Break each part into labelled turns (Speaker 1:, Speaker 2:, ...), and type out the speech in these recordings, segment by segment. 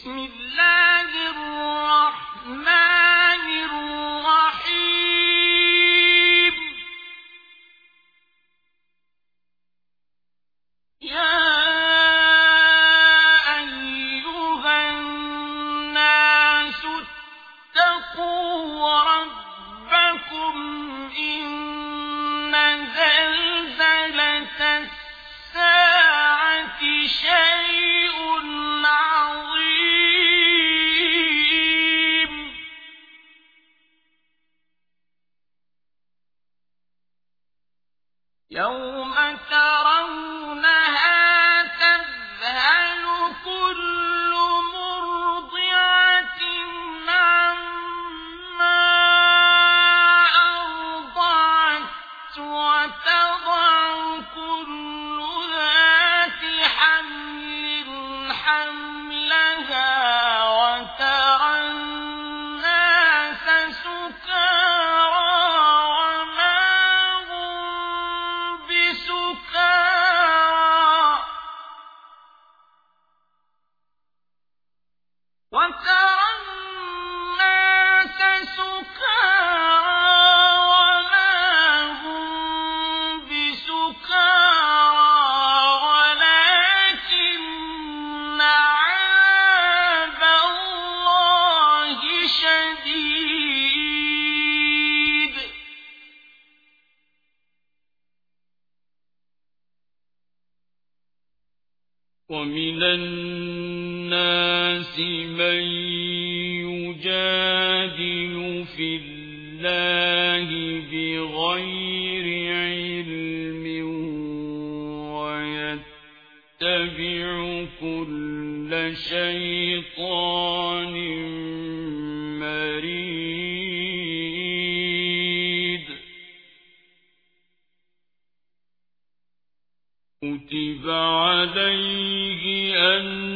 Speaker 1: بسم الله
Speaker 2: لِلَّهِ بغير علم ويتبع كل شيطان مريد. كتب عليه أن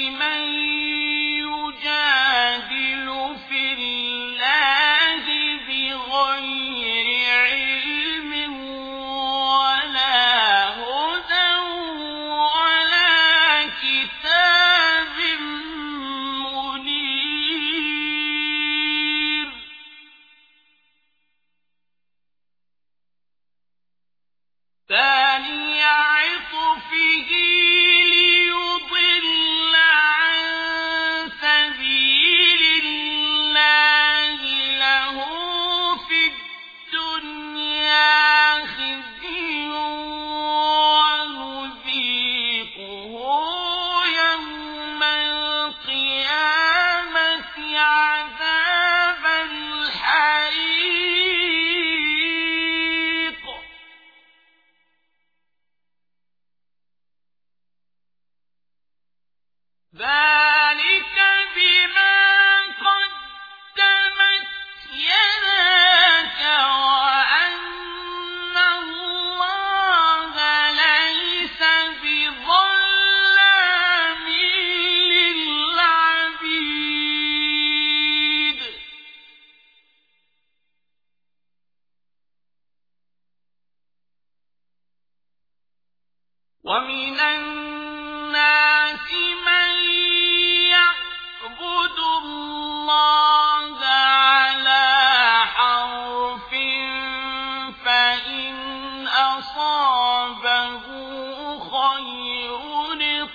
Speaker 2: مَن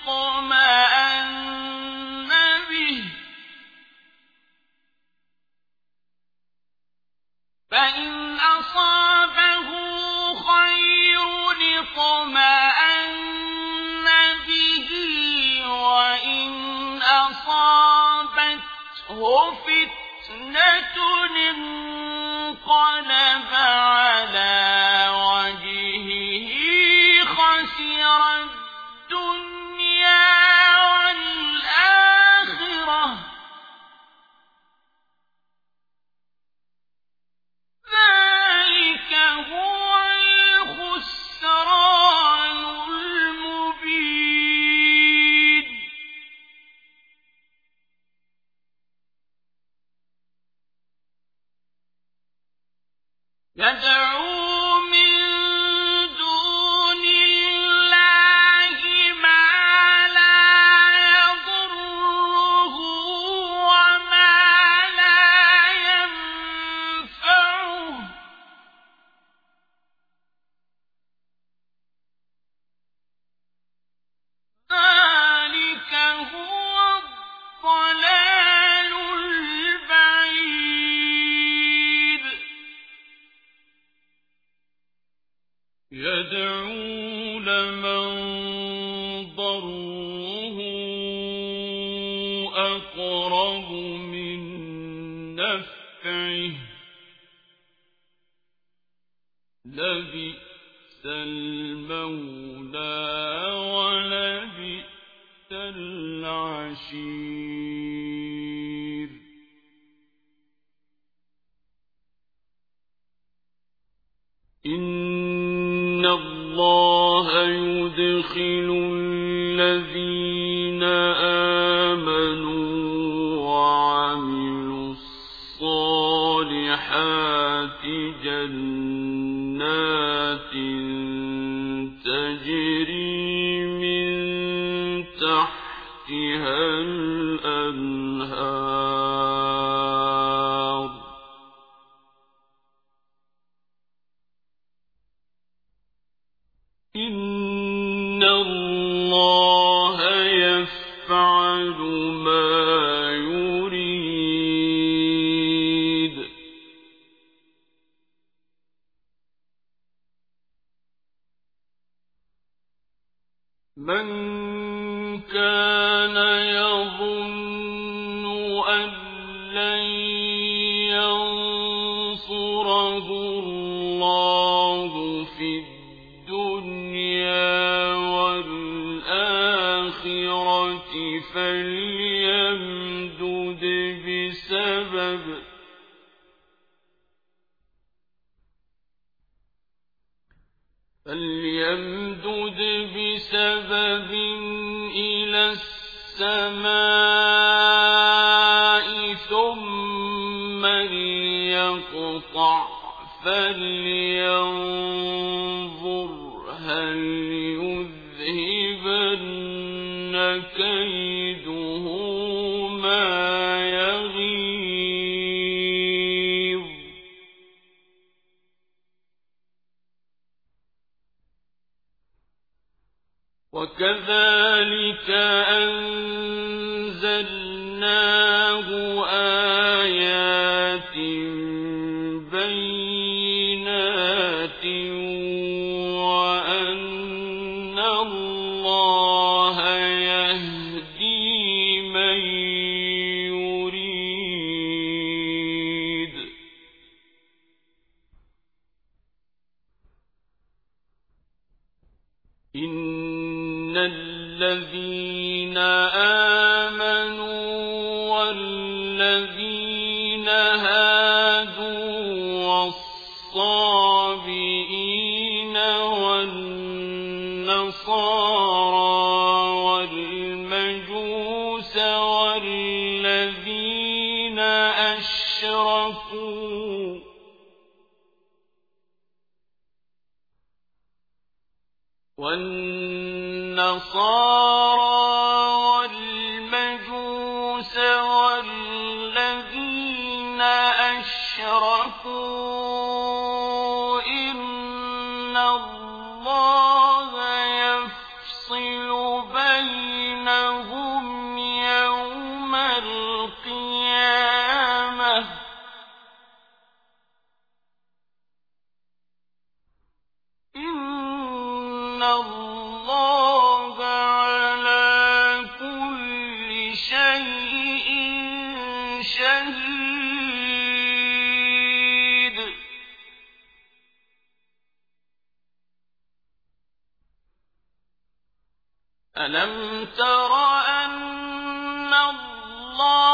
Speaker 1: يطمأن به فإن أصابه خير اطمأن به وإن أصابته فتنة
Speaker 2: يدخل الذين آمنوا وعملوا الصالحات جنات وكذلك أنزلناه الصالحين ألم تر أن الله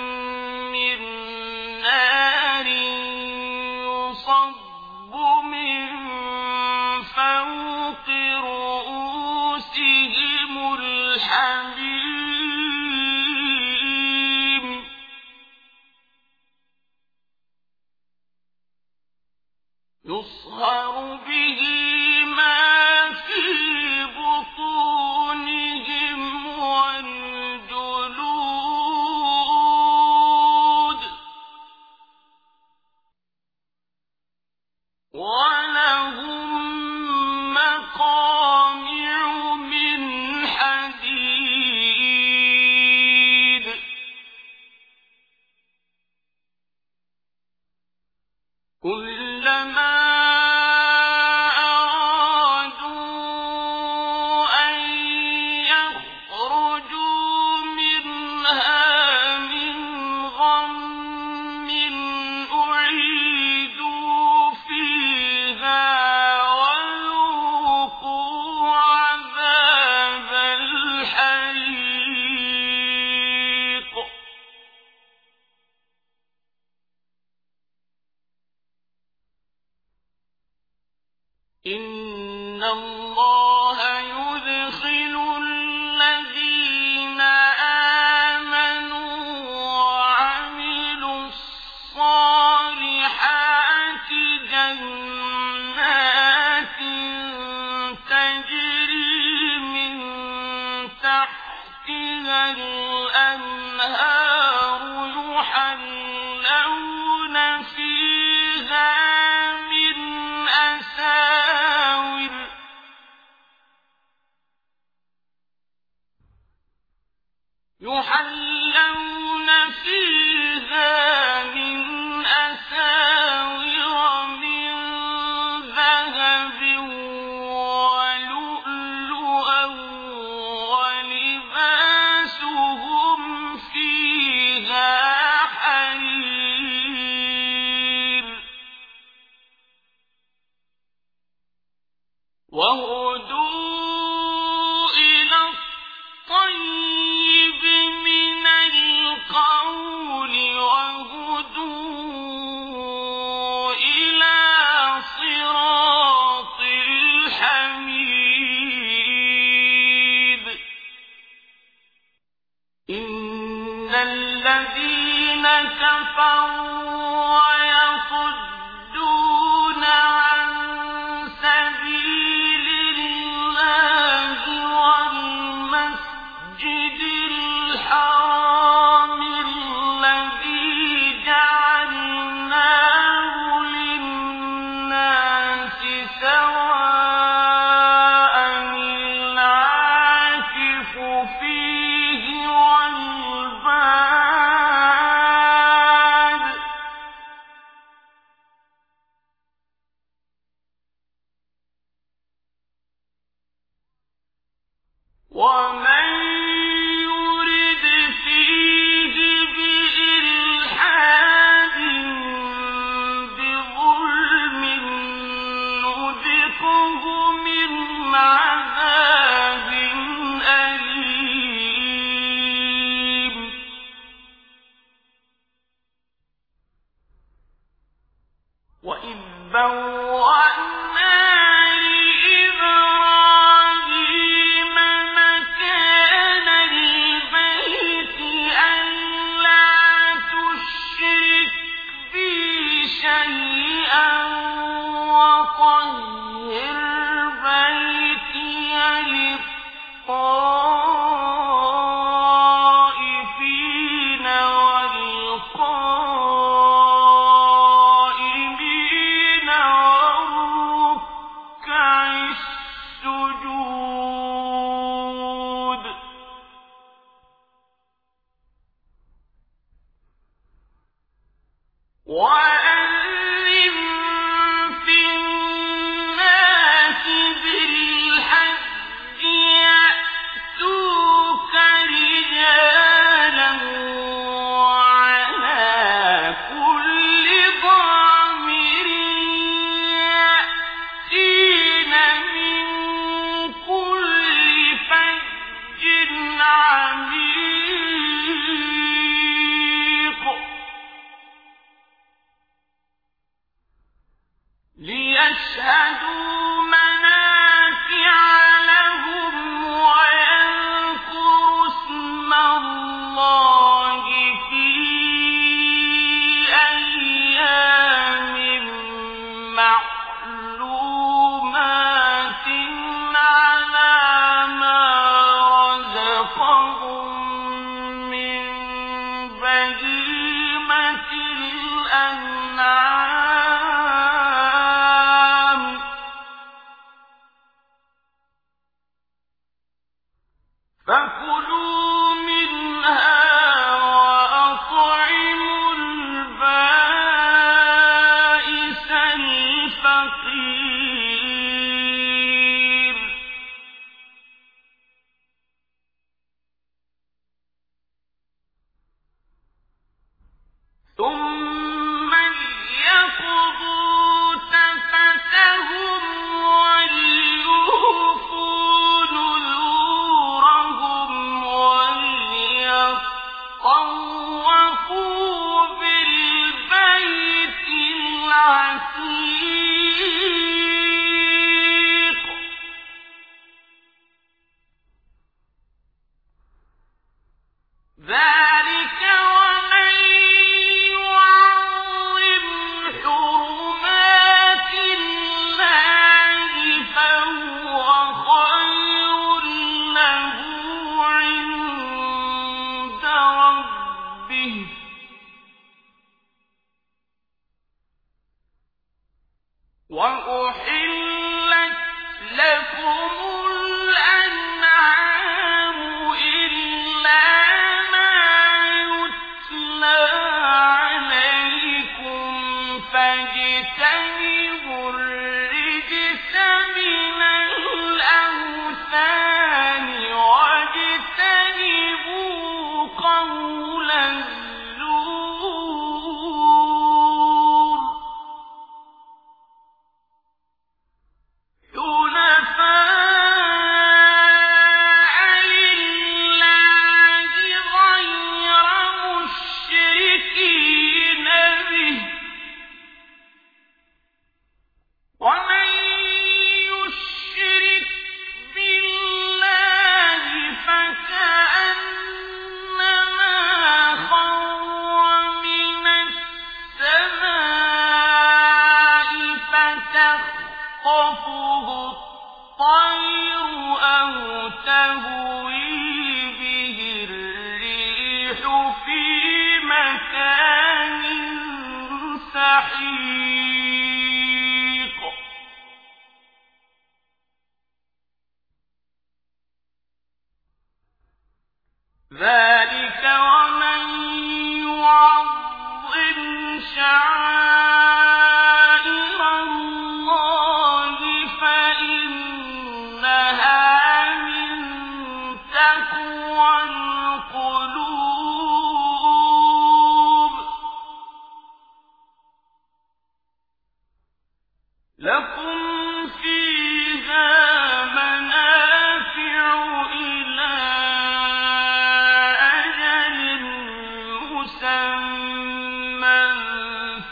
Speaker 2: مسمى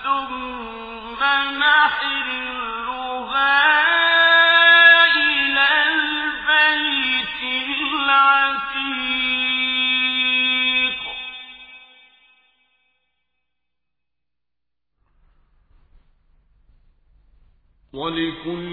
Speaker 2: ثم محلها إلى
Speaker 1: البيت العتيق.
Speaker 2: ولكل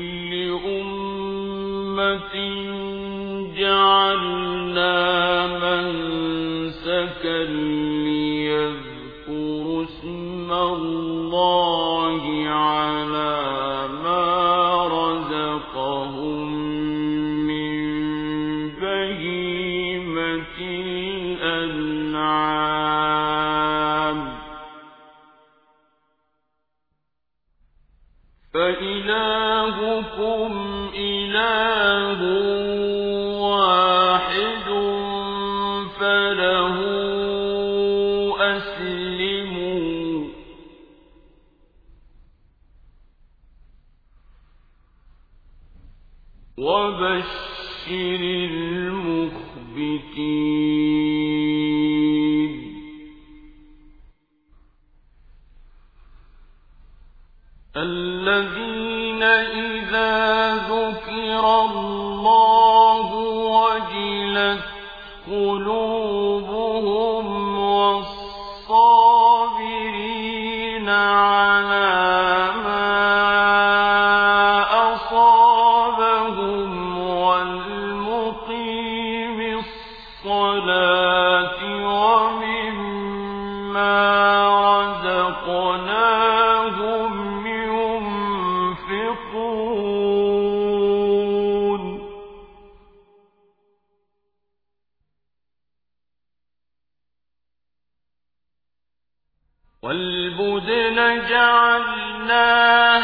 Speaker 2: والبدن جعلناها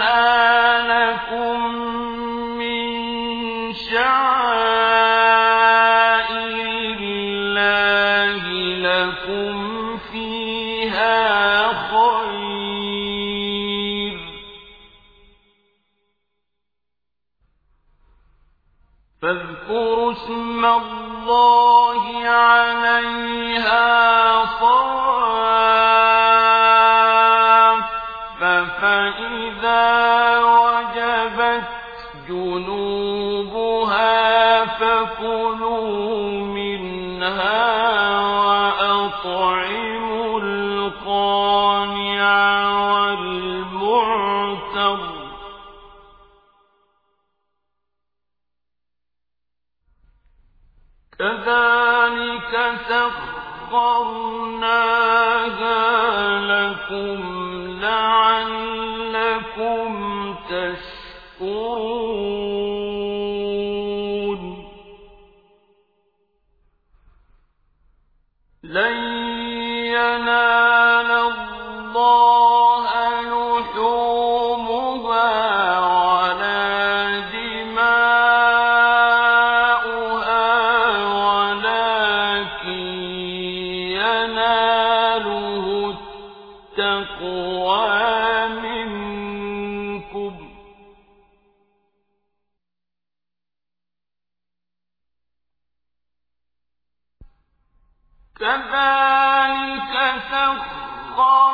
Speaker 2: منها وأطعموا القانع والمعتر كذلك سخرناها لكم لعلكم تشكرون كذلك
Speaker 1: سخر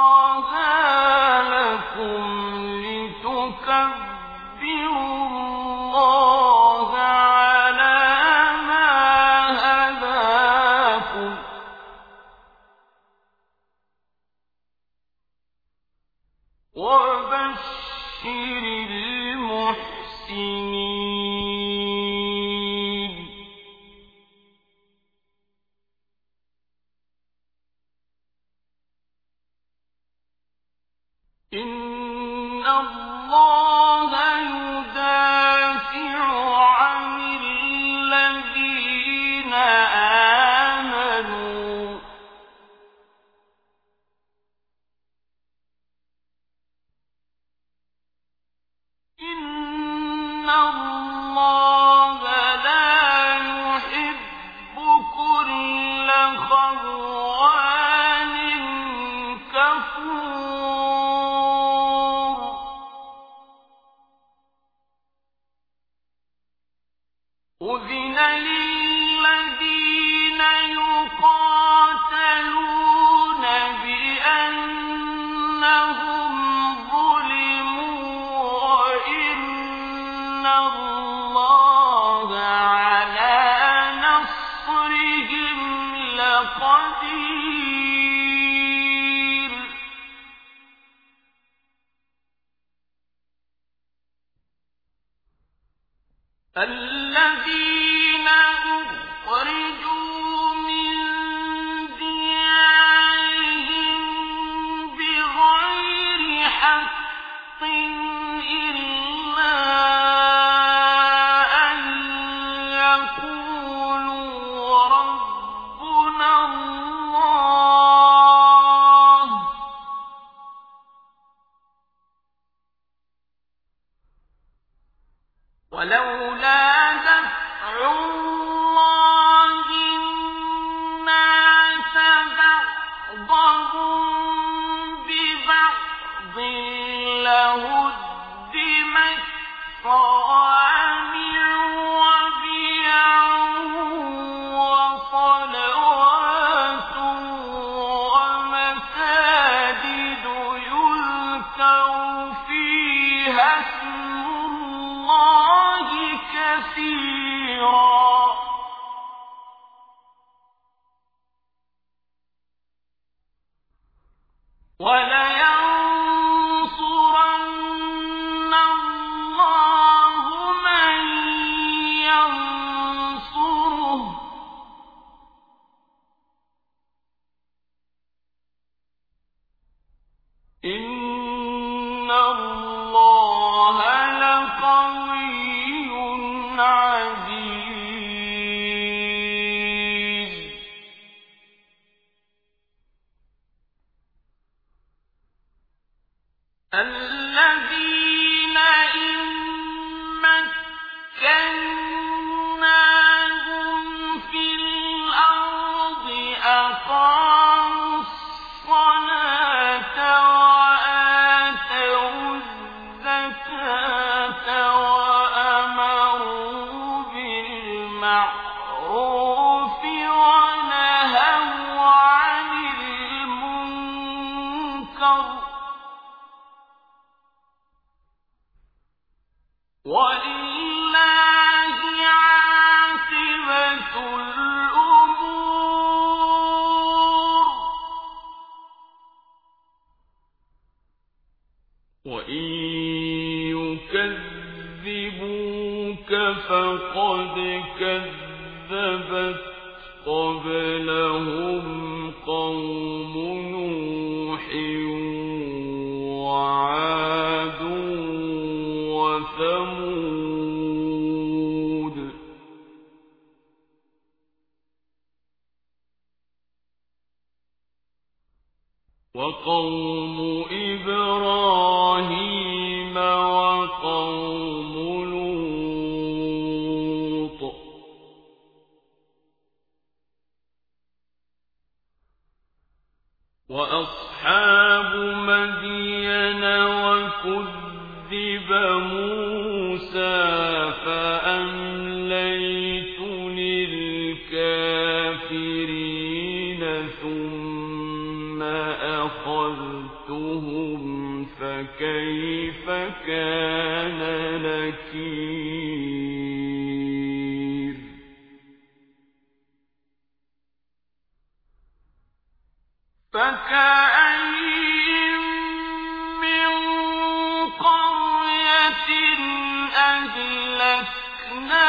Speaker 1: أهلكناها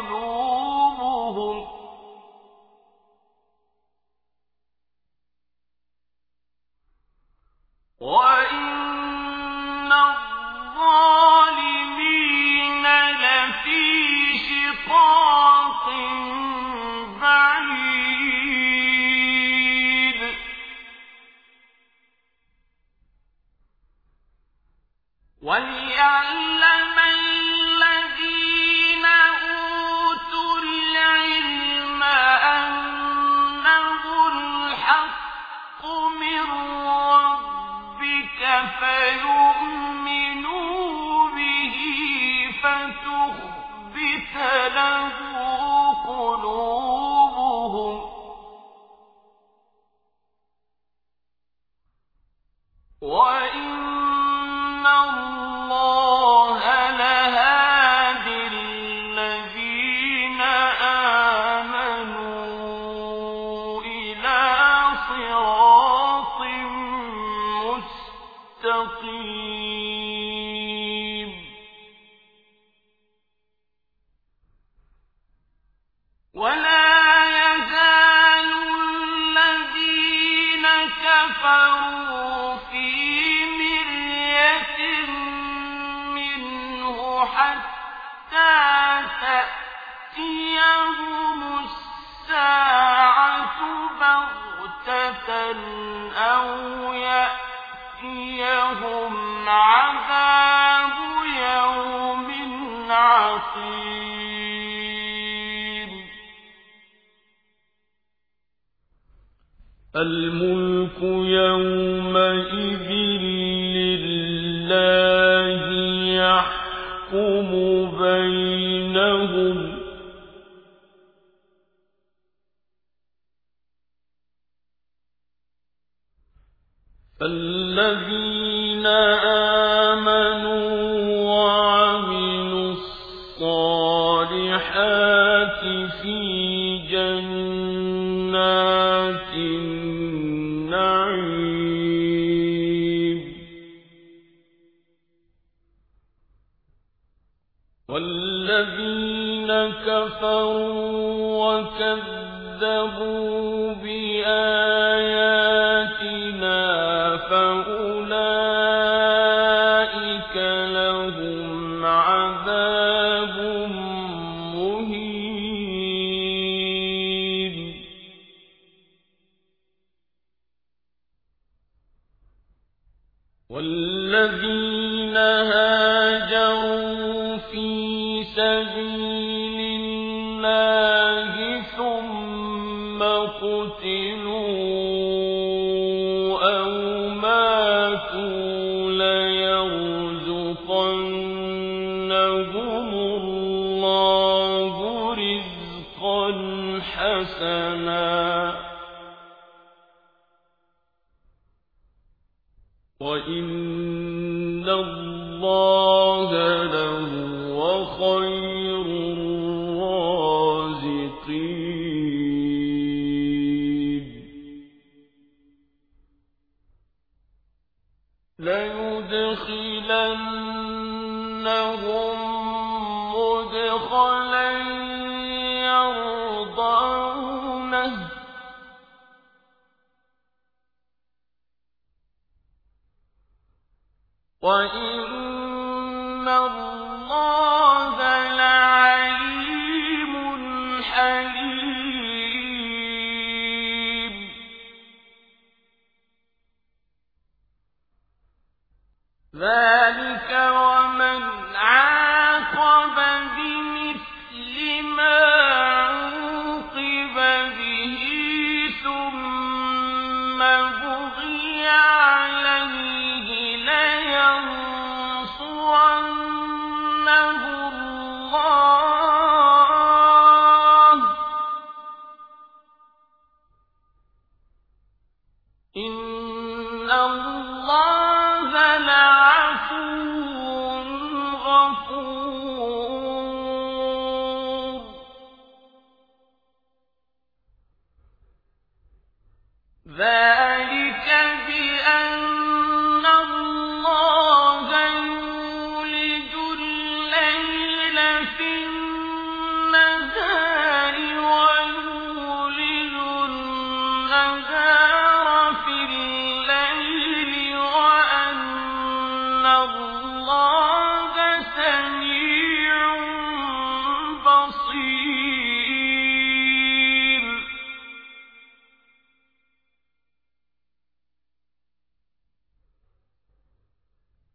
Speaker 1: والقاسية عقيم.
Speaker 2: الملك يومئذ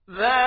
Speaker 2: ذلك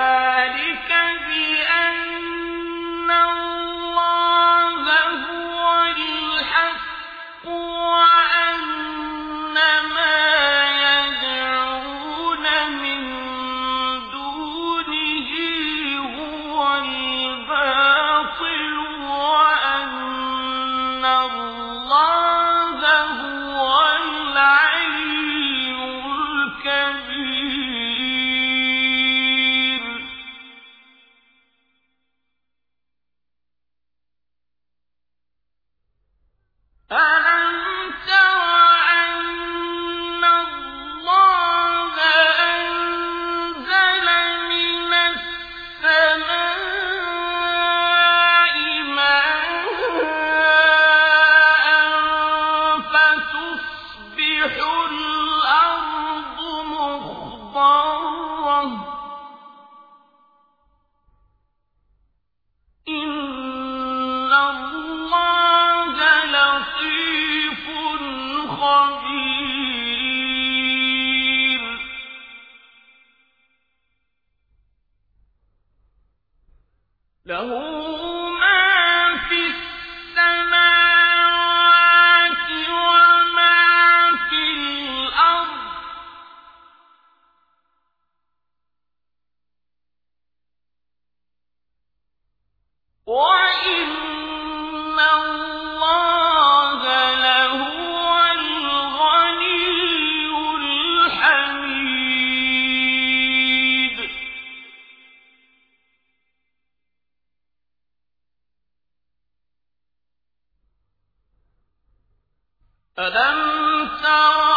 Speaker 2: يعلم بما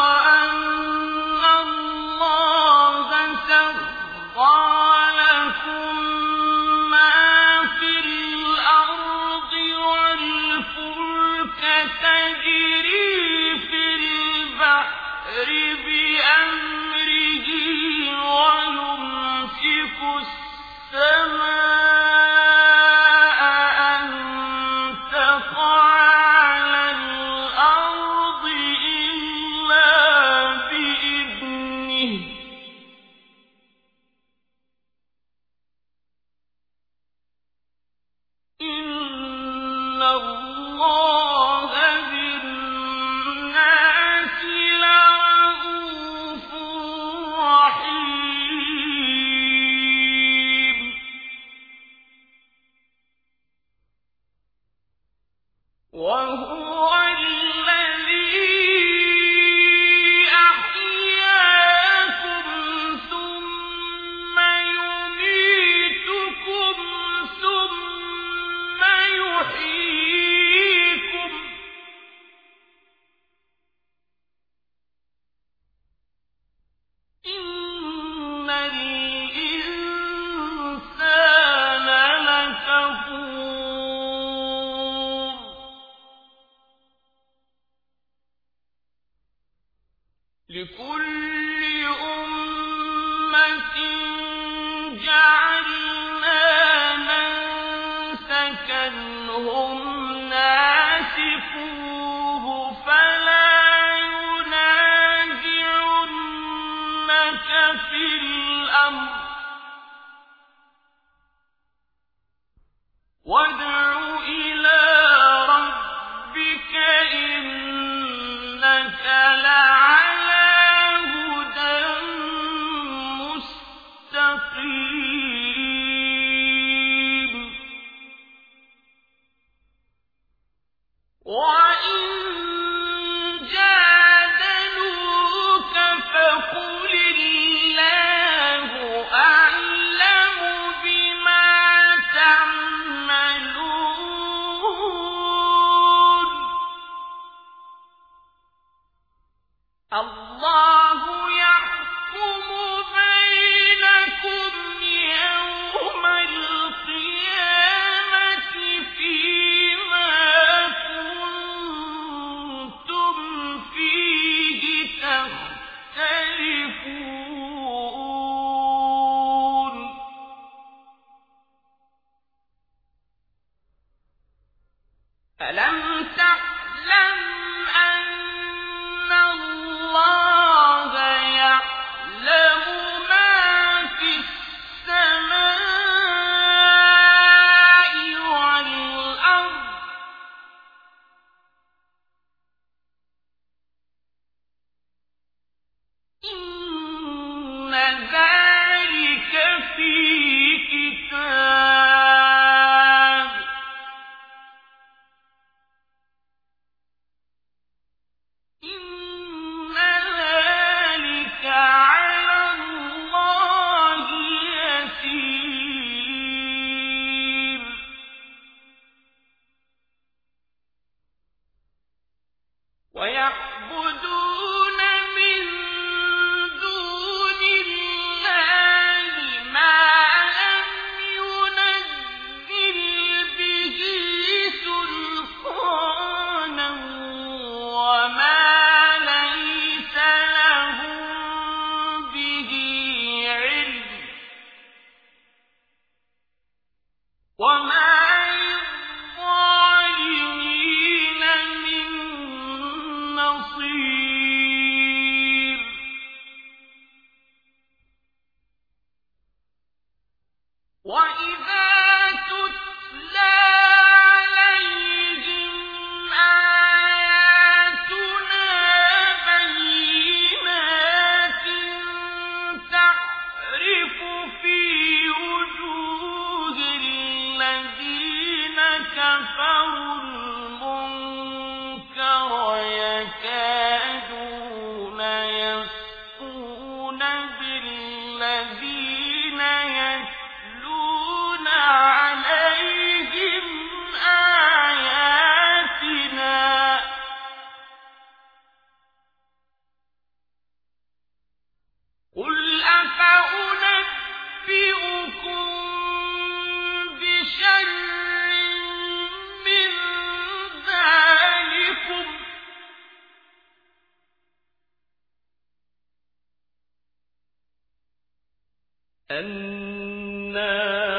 Speaker 2: الرسول